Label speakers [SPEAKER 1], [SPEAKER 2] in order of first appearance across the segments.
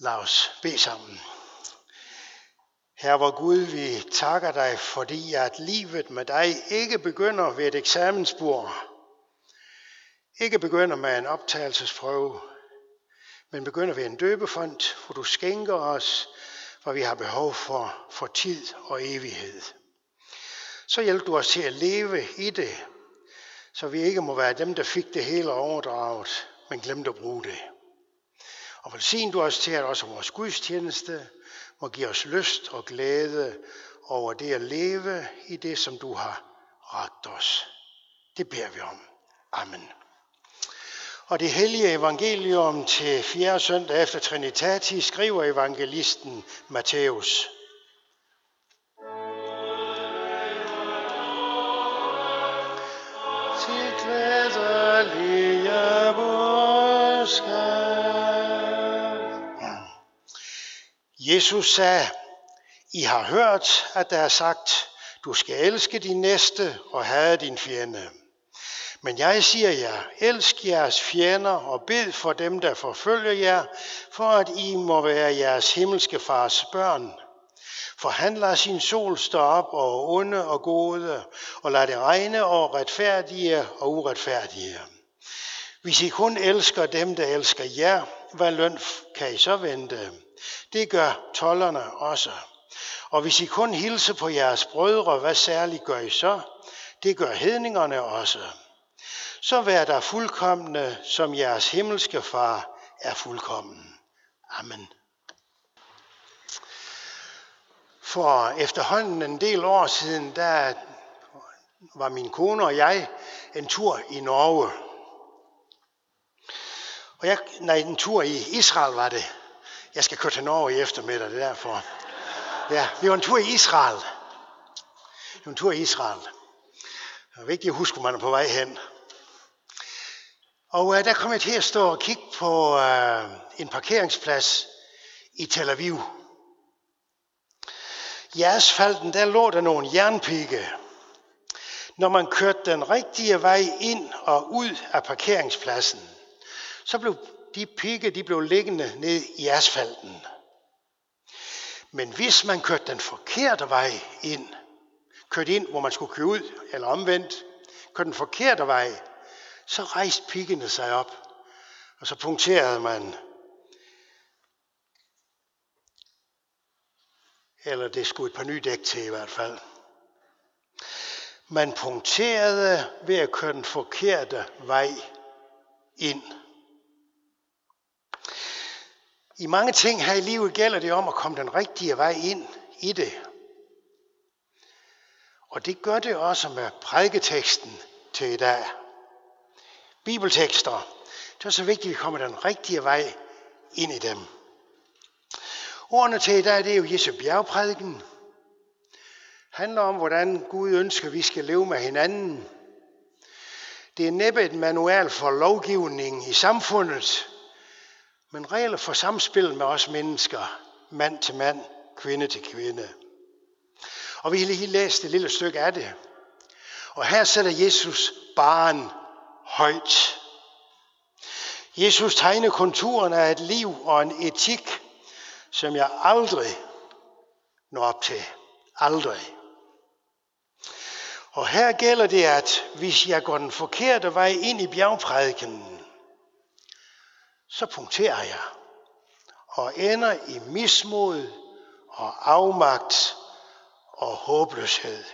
[SPEAKER 1] Lad os bede sammen. Herre vor Gud, vi takker dig, fordi at livet med dig ikke begynder ved et eksamensbord, ikke begynder med en optagelsesprøve, men begynder ved en døbefond, hvor du skænker os, hvad vi har behov for, for tid og evighed. Så hjælp du os til at leve i det, så vi ikke må være dem, der fik det hele overdraget, men glemte at bruge det. Og velsign du os til, at også vores gudstjeneste må give os lyst og glæde over det at leve i det, som du har ragt os. Det beder vi om. Amen. Og det hellige evangelium til fjerde søndag efter Trinitatis skriver evangelisten Matthæus. Til glædelige Jesus sagde, I har hørt, at der er sagt, du skal elske din næste og have din fjende. Men jeg siger jer, elsk jeres fjender og bed for dem, der forfølger jer, for at I må være jeres himmelske fars børn. For han lader sin sol stå op og onde og gode, og lader det regne over retfærdige og uretfærdige. Hvis I kun elsker dem, der elsker jer, hvad løn kan I så vente? Det gør tollerne også. Og hvis I kun hilser på jeres brødre, hvad særligt gør I så? Det gør hedningerne også. Så vær der fuldkommende, som jeres himmelske far er fuldkommen. Amen. For efterhånden en del år siden, der var min kone og jeg en tur i Norge. Og jeg, nej, en tur i Israel var det. Jeg skal køre til Norge i eftermiddag, det er derfor. Ja, vi var en tur i Israel. Vi var en tur i Israel. Det er vigtigt at huske, hvor man er på vej hen. Og uh, der kom jeg til at stå og kigge på uh, en parkeringsplads i Tel Aviv. I asfalten, der lå der nogle jernpigge. Når man kørte den rigtige vej ind og ud af parkeringspladsen, så blev de pigge de blev liggende ned i asfalten. Men hvis man kørte den forkerte vej ind, kørte ind, hvor man skulle køre ud, eller omvendt, kørte den forkerte vej, så rejste piggene sig op, og så punkterede man. Eller det skulle et par nye dæk til i hvert fald. Man punkterede ved at køre den forkerte vej ind. I mange ting her i livet gælder det om at komme den rigtige vej ind i det. Og det gør det også med prædiketeksten til i dag. Bibeltekster. Det er så vigtigt, at vi kommer den rigtige vej ind i dem. Ordene til i dag, det er jo Jesu bjergprædiken. handler om, hvordan Gud ønsker, at vi skal leve med hinanden. Det er næppe et manual for lovgivning i samfundet, men regler for samspil med os mennesker, mand til mand, kvinde til kvinde. Og vi har lige læst et lille stykke af det. Og her sætter Jesus barn højt. Jesus tegner konturen af et liv og en etik, som jeg aldrig når op til. Aldrig. Og her gælder det, at hvis jeg går den forkerte vej ind i bjergprædiken, så punkterer jeg og ender i mismod og afmagt og håbløshed.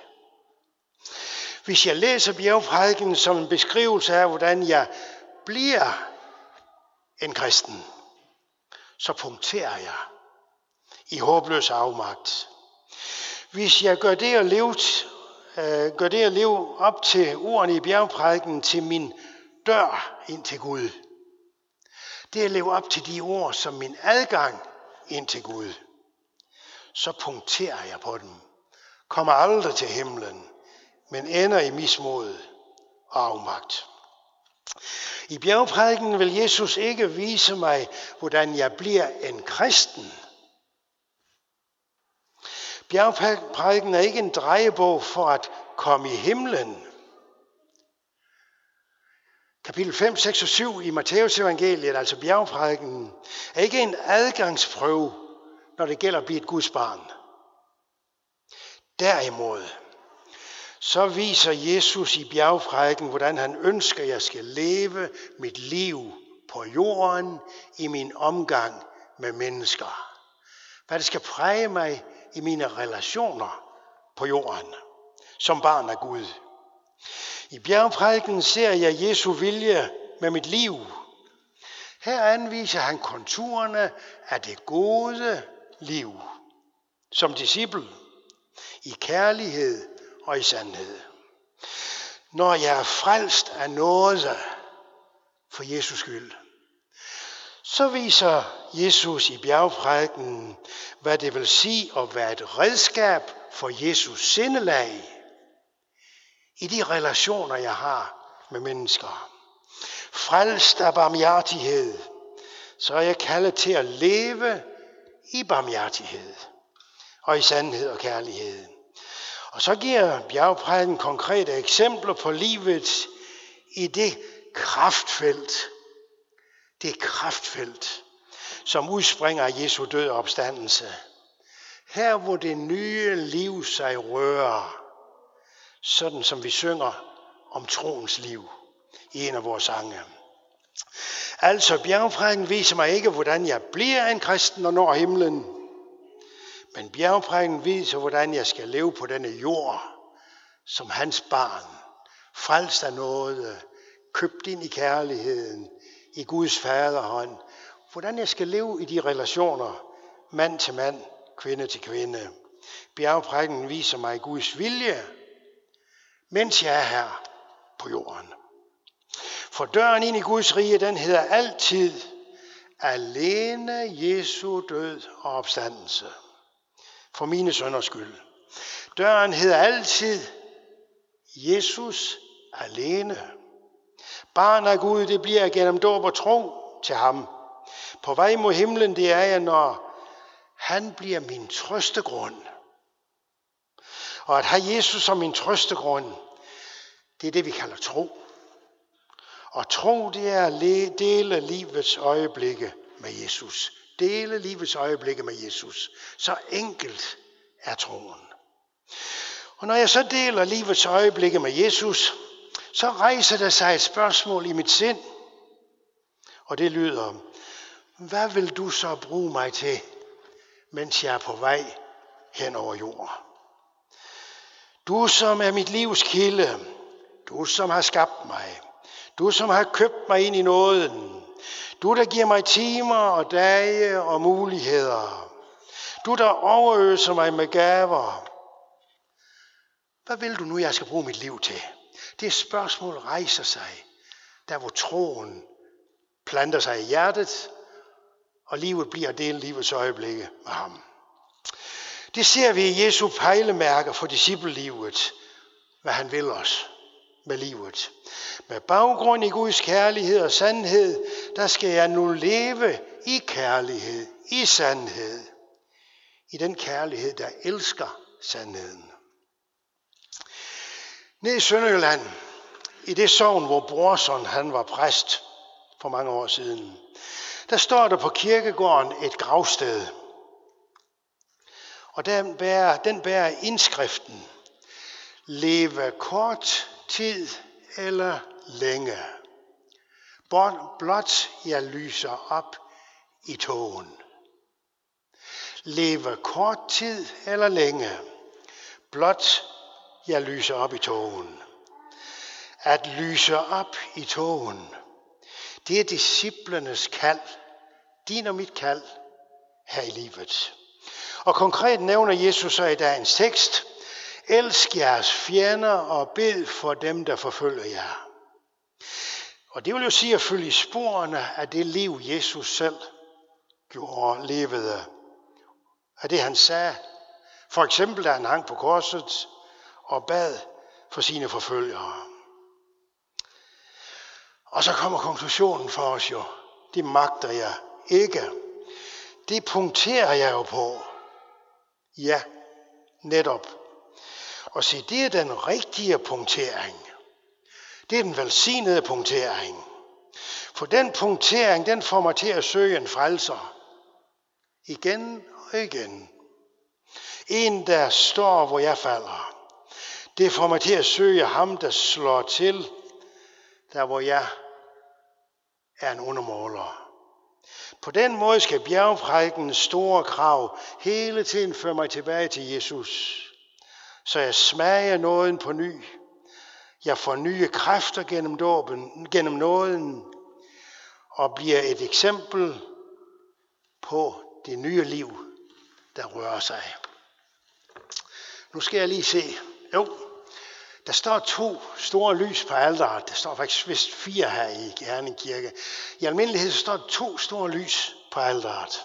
[SPEAKER 1] Hvis jeg læser bjergprædiken som en beskrivelse af, hvordan jeg bliver en kristen, så punkterer jeg i håbløs afmagt. Hvis jeg gør det at leve, øh, gør det at leve op til ordene i bjergprædiken til min dør ind til Gud, det er at leve op til de ord som min adgang ind til Gud. Så punkterer jeg på dem. Kommer aldrig til himlen, men ender i mismod og afmagt. I bjergprædiken vil Jesus ikke vise mig, hvordan jeg bliver en kristen. Bjergprædiken er ikke en drejebog for at komme i himlen kapitel 5, 6 og 7 i Matteus evangeliet, altså bjergprædiken, er ikke en adgangsprøve, når det gælder at blive et Guds barn. Derimod, så viser Jesus i bjergprædiken, hvordan han ønsker, at jeg skal leve mit liv på jorden i min omgang med mennesker. Hvad det skal præge mig i mine relationer på jorden som barn af Gud. I bjergprædiken ser jeg Jesu vilje med mit liv. Her anviser han konturerne af det gode liv som disciple i kærlighed og i sandhed. Når jeg er frelst af noget for Jesus skyld, så viser Jesus i bjergprædiken, hvad det vil sige at være et redskab for Jesus sindelag i de relationer, jeg har med mennesker. Frelst af barmhjertighed, så er jeg kaldet til at leve i barmhjertighed og i sandhed og kærlighed. Og så giver bjergprædiken konkrete eksempler på livet i det kraftfelt, det kraftfelt, som udspringer af Jesu død og opstandelse. Her hvor det nye liv sig rører, sådan som vi synger om troens liv i en af vores sange. Altså, bjergprædiken viser mig ikke, hvordan jeg bliver en kristen og når himlen. Men bjergprædiken viser, hvordan jeg skal leve på denne jord, som hans barn, frelst af noget, købt ind i kærligheden, i Guds faderhånd. Hvordan jeg skal leve i de relationer, mand til mand, kvinde til kvinde. Bjergprædiken viser mig Guds vilje, mens jeg er her på jorden. For døren ind i Guds rige, den hedder altid alene Jesu død og opstandelse. For mine sønders skyld. Døren hedder altid Jesus alene. Barn af Gud, det bliver gennem dåb og tro til ham. På vej mod himlen, det er jeg, når han bliver min trøstegrund. Og at have Jesus som min trøstegrund, det er det, vi kalder tro. Og tro, det er at dele livets øjeblikke med Jesus. Dele livets øjeblikke med Jesus. Så enkelt er troen. Og når jeg så deler livets øjeblikke med Jesus, så rejser der sig et spørgsmål i mit sind. Og det lyder, hvad vil du så bruge mig til, mens jeg er på vej hen over jorden? Du som er mit livs kilde, du som har skabt mig, du som har købt mig ind i nåden, du der giver mig timer og dage og muligheder, du der overøser mig med gaver, hvad vil du nu, jeg skal bruge mit liv til? Det spørgsmål rejser sig, der hvor troen planter sig i hjertet, og livet bliver del livets øjeblikke med ham. Det ser vi i Jesu pejlemærker for disciplelivet, hvad han vil os med livet. Med baggrund i Guds kærlighed og sandhed, der skal jeg nu leve i kærlighed, i sandhed. I den kærlighed, der elsker sandheden. Ned i Sønderjylland, i det sogn, hvor Brorson han var præst for mange år siden, der står der på kirkegården et gravsted. Og den bærer, den bærer indskriften, leve kort tid eller længe. Blot jeg lyser op i togen. Leve kort tid eller længe. Blot jeg lyser op i togen. At lyse op i togen, det er disciplernes kald. Din og mit kald her i livet. Og konkret nævner Jesus så i dagens tekst, Elsk jeres fjender og bed for dem, der forfølger jer. Og det vil jo sige at følge sporene af det liv, Jesus selv gjorde, levede. Af det han sagde. For eksempel da han hang på korset og bad for sine forfølgere. Og så kommer konklusionen for os jo. Det magter jeg ikke. Det punkterer jeg jo på. Ja, netop og se, det er den rigtige punktering. Det er den velsignede punktering. For den punktering, den får mig til at søge en frelser. Igen og igen. En, der står, hvor jeg falder. Det får mig til at søge ham, der slår til, der hvor jeg er en undermåler. På den måde skal bjergprædikens store krav hele tiden føre mig tilbage til Jesus, så jeg smager nåden på ny. Jeg får nye kræfter gennem, dåben, gennem nåden, og bliver et eksempel på det nye liv, der rører sig. Nu skal jeg lige se. Jo, der står to store lys på alderet. Der står faktisk vist fire her i Herning Kirke. I almindelighed så står to store lys på alderet.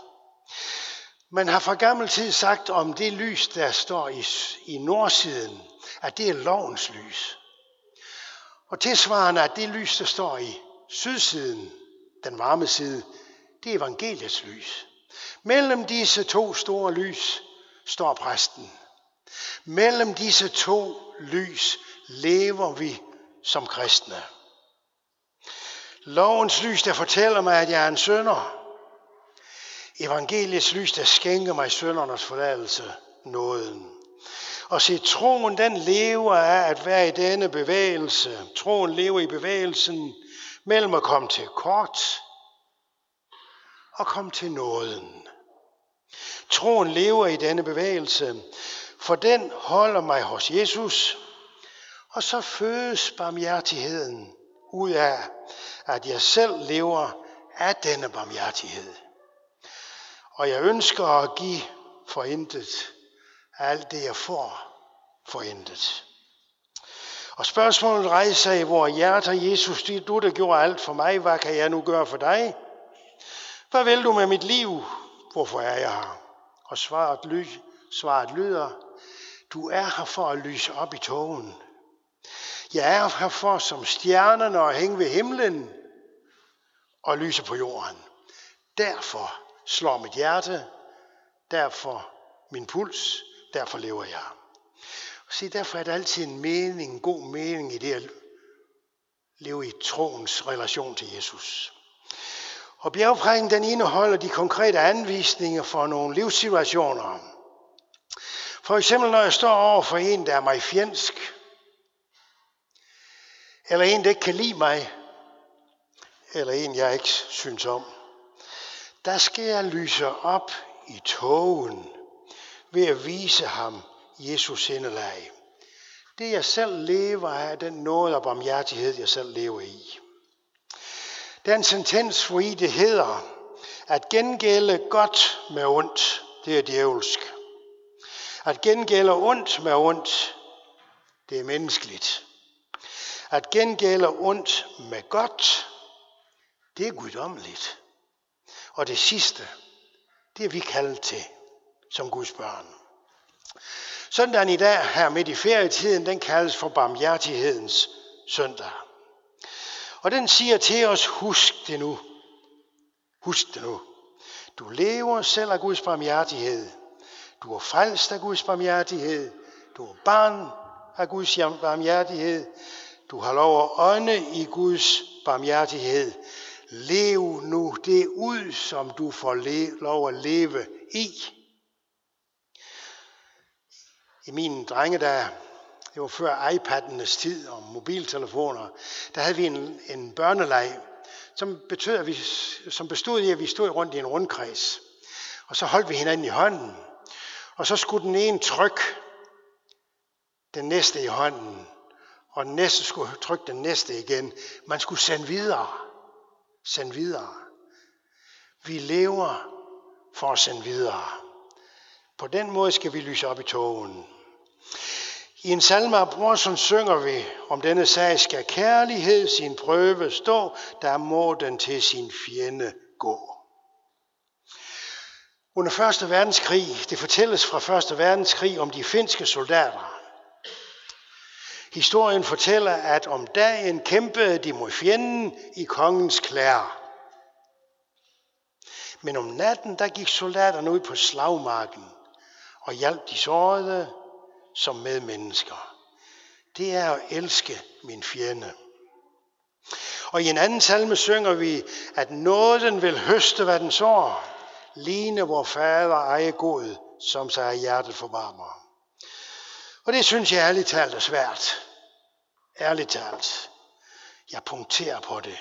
[SPEAKER 1] Man har fra gammel tid sagt om det lys, der står i, i nordsiden, at det er lovens lys. Og tilsvarende at det lys, der står i sydsiden, den varme side, det er evangeliets lys. Mellem disse to store lys står præsten. Mellem disse to lys lever vi som kristne. Lovens lys, der fortæller mig, at jeg er en sønder. Evangeliets lys, der skænker mig søndernes forladelse, nåden. Og se, troen den lever af at være i denne bevægelse. Troen lever i bevægelsen mellem at komme til kort og komme til nåden. Troen lever i denne bevægelse, for den holder mig hos Jesus, og så fødes barmhjertigheden ud af, at jeg selv lever af denne barmhjertighed. Og jeg ønsker at give for intet alt det, jeg får for intet. Og spørgsmålet rejser i vores hjerter, Jesus, det du, der gjorde alt for mig. Hvad kan jeg nu gøre for dig? Hvad vil du med mit liv? Hvorfor er jeg her? Og svaret, ly, svaret lyder, du er her for at lyse op i togen. Jeg er her for som stjernerne at hænge ved himlen og lyse på jorden. Derfor slår mit hjerte, derfor min puls, derfor lever jeg. Se, derfor er der altid en mening, en god mening i det at leve i troens relation til Jesus. Og bjergprægen den indeholder de konkrete anvisninger for nogle livssituationer. For eksempel når jeg står over for en, der er mig fjendsk, eller en, der ikke kan lide mig, eller en, jeg ikke synes om, der skal jeg lyse op i togen ved at vise ham Jesus sindelag. Det jeg selv lever af, den nåde og barmhjertighed, jeg selv lever i. Den sentens, hvor i det hedder, at gengælde godt med ondt, det er djævelsk. At gengælde ondt med ondt, det er menneskeligt. At gengælde ondt med godt, det er guddommeligt. Og det sidste, det er vi kaldet til som Guds børn. Søndagen i dag her midt i ferietiden, den kaldes for barmhjertighedens søndag. Og den siger til os, husk det nu. Husk det nu. Du lever selv af Guds barmhjertighed. Du er frelst af Guds barmhjertighed. Du er barn af Guds barmhjertighed. Du har lov at ånde i Guds barmhjertighed. Lev nu det ud, som du får lov at leve i. I min der det var før iPad'enes tid og mobiltelefoner, der havde vi en, en børneleg, som, betød, at vi, som bestod i, at vi stod rundt i en rundkreds. Og så holdt vi hinanden i hånden. Og så skulle den ene trykke den næste i hånden, og den næste skulle trykke den næste igen. Man skulle sende videre. Sende videre. Vi lever for at sende videre. På den måde skal vi lyse op i togen. I en salme af Brorsen synger vi, om denne sag skal kærlighed sin prøve stå, der må den til sin fjende gå. Under 1. verdenskrig, det fortælles fra 1. verdenskrig om de finske soldater. Historien fortæller, at om dagen kæmpede de mod fjenden i kongens klæder. Men om natten, der gik soldaterne ud på slagmarken og hjalp de sårede som medmennesker. Det er at elske min fjende. Og i en anden salme synger vi, at nåden vil høste, hvad den sår. Ligne vor fader eje god, som sig hjertet forvarmer. Og det synes jeg ærligt talt er svært. Ærligt talt. Jeg punkterer på det.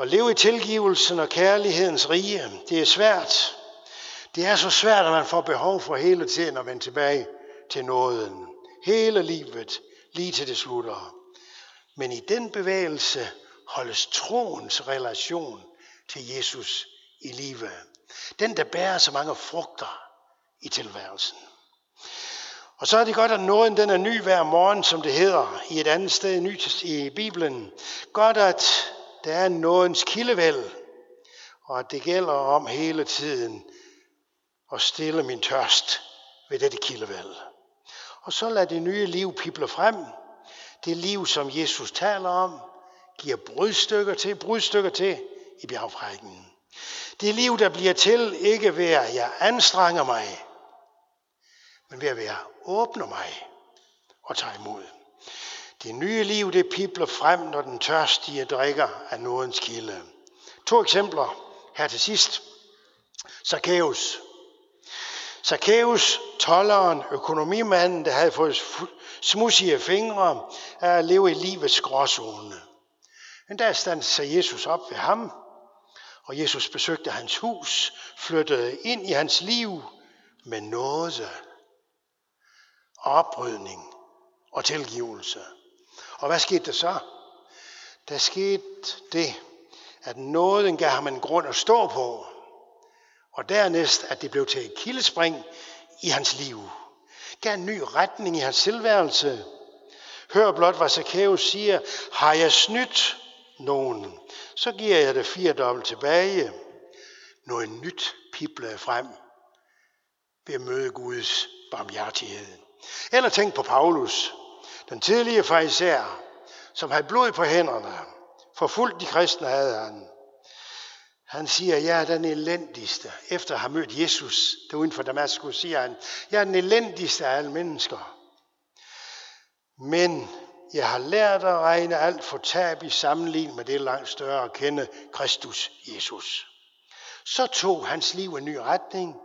[SPEAKER 1] At leve i tilgivelsen og kærlighedens rige, det er svært. Det er så svært, at man får behov for hele tiden at vende tilbage til nåden. Hele livet, lige til det slutter. Men i den bevægelse holdes troens relation til Jesus i live. Den, der bærer så mange frugter i tilværelsen. Og så er det godt, at nåden den er ny hver morgen, som det hedder i et andet sted nyt i Bibelen. Godt, at der er nådens kildevæld, og at det gælder om hele tiden at stille min tørst ved dette kildevæld. Og så lad det nye liv pible frem. Det liv, som Jesus taler om, giver brudstykker til, brudstykker til i bjergprædiken. Det liv, der bliver til, ikke ved at jeg anstrenger mig, men ved at være åbner mig og tager imod. Det nye liv, det pipler frem, når den tørstige drikker af nådens kilde. To eksempler her til sidst. Zacchaeus. Zacchaeus, tolleren, økonomimanden, der havde fået smudsige fingre af at leve i livets gråzone. En dag standede Jesus op ved ham, og Jesus besøgte hans hus, flyttede ind i hans liv med nåde, oprydning og tilgivelse. Og hvad skete der så? Der skete det, at nåden gav ham en grund at stå på, og dernæst, at det blev til et kildespring i hans liv. Gav en ny retning i hans tilværelse. Hør blot, hvad Zacchaeus siger. Har jeg snydt nogen, så giver jeg det fire dobbelt tilbage. Noget nyt pibler frem ved at møde Guds barmhjertighed. Eller tænk på Paulus, den tidlige farisæer, som havde blod på hænderne. Forfulgt de kristne havde han. Han siger, jeg er den elendigste. Efter at have mødt Jesus der uden for Damaskus, siger han, jeg er den elendigste af alle mennesker. Men jeg har lært at regne alt for tab i sammenligning med det langt større at kende Kristus Jesus. Så tog hans liv en ny retning,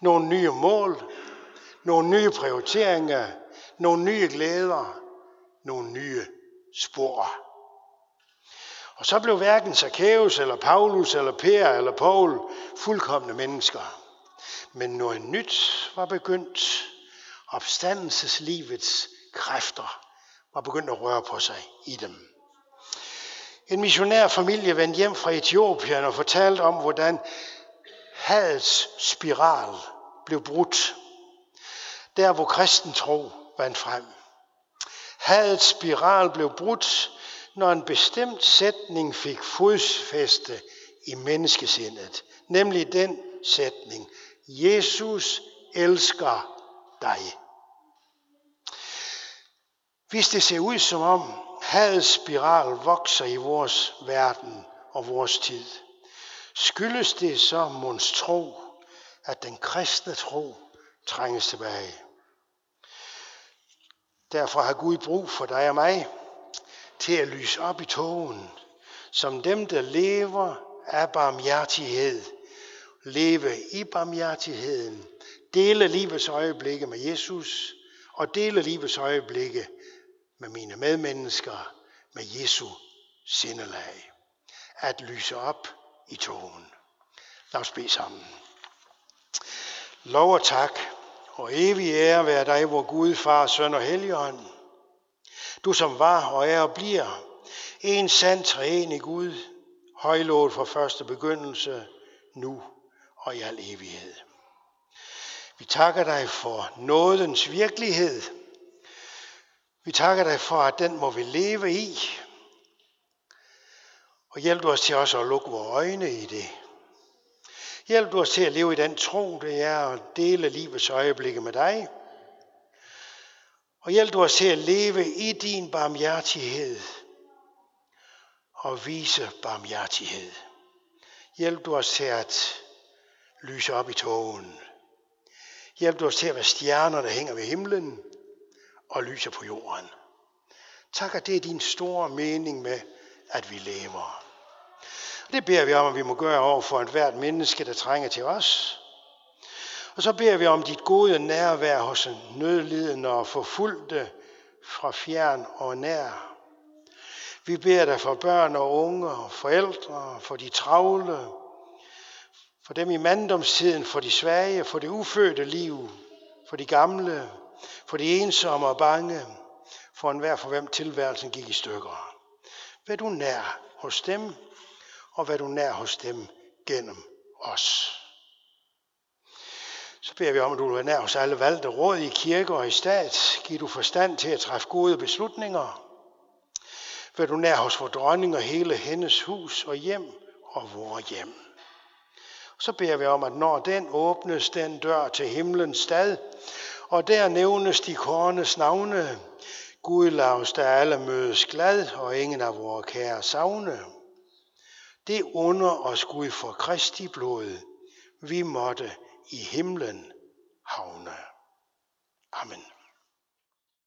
[SPEAKER 1] nogle nye mål, nogle nye prioriteringer, nogle nye glæder, nogle nye spor. Og så blev hverken Zacchaeus eller Paulus eller Per eller Paul fuldkommende mennesker. Men noget nyt var begyndt. Opstandelseslivets kræfter var begyndt at røre på sig i dem. En missionær familie vendte hjem fra Etiopien og fortalte om, hvordan hadets spiral blev brudt. Der, hvor kristen tro vandt frem. Hadets spiral blev brudt, når en bestemt sætning fik fodfæste i menneskesindet. Nemlig den sætning, Jesus elsker dig. Hvis det ser ud som om hadets spiral vokser i vores verden og vores tid, skyldes det så mons tro, at den kristne tro trænges tilbage. Derfor har Gud brug for dig og mig til at lyse op i togen, som dem, der lever af barmhjertighed, leve i barmhjertigheden, dele livets øjeblikke med Jesus, og dele livets øjeblikke med mine medmennesker, med Jesu sindelag. At lyse op i togen. Lad os bede sammen. Lov og tak og evig ære være dig, hvor Gud, Far, Søn og Helligånd. Du som var og er og bliver en sand træen i Gud, højlået fra første begyndelse, nu og i al evighed. Vi takker dig for nådens virkelighed. Vi takker dig for, at den må vi leve i. Og hjælp os til også at lukke vores øjne i det. Hjælp du os til at leve i den tro, det er at dele livets øjeblikke med dig. Og hjælp du os til at leve i din barmhjertighed og vise barmhjertighed. Hjælp du os til at lyse op i togen. Hjælp du os til at være stjerner, der hænger ved himlen og lyser på jorden. Tak, at det er din store mening med at vi lever. Det beder vi om, at vi må gøre over for et hvert menneske, der trænger til os. Og så beder vi om dit gode nærvær hos en nødlidende og forfulgte fra fjern og nær. Vi beder dig for børn og unge og forældre, for de travle, for dem i manddomstiden, for de svage, for det ufødte liv, for de gamle, for de ensomme og bange, for enhver for hvem tilværelsen gik i stykker. Vær du nær hos dem, og vær du nær hos dem gennem os. Så beder vi om, at du er nær hos alle valgte råd i kirke og i stat. Giv du forstand til at træffe gode beslutninger. Vær du nær hos vor dronning og hele hendes hus og hjem og vores hjem. Så beder vi om, at når den åbnes, den dør til himlens stad, og der nævnes de kornes navne, Gud lavs der alle mødes glad, og ingen af vores kære savne. Det under os Gud for Kristi blod, vi måtte i himlen havne. Amen.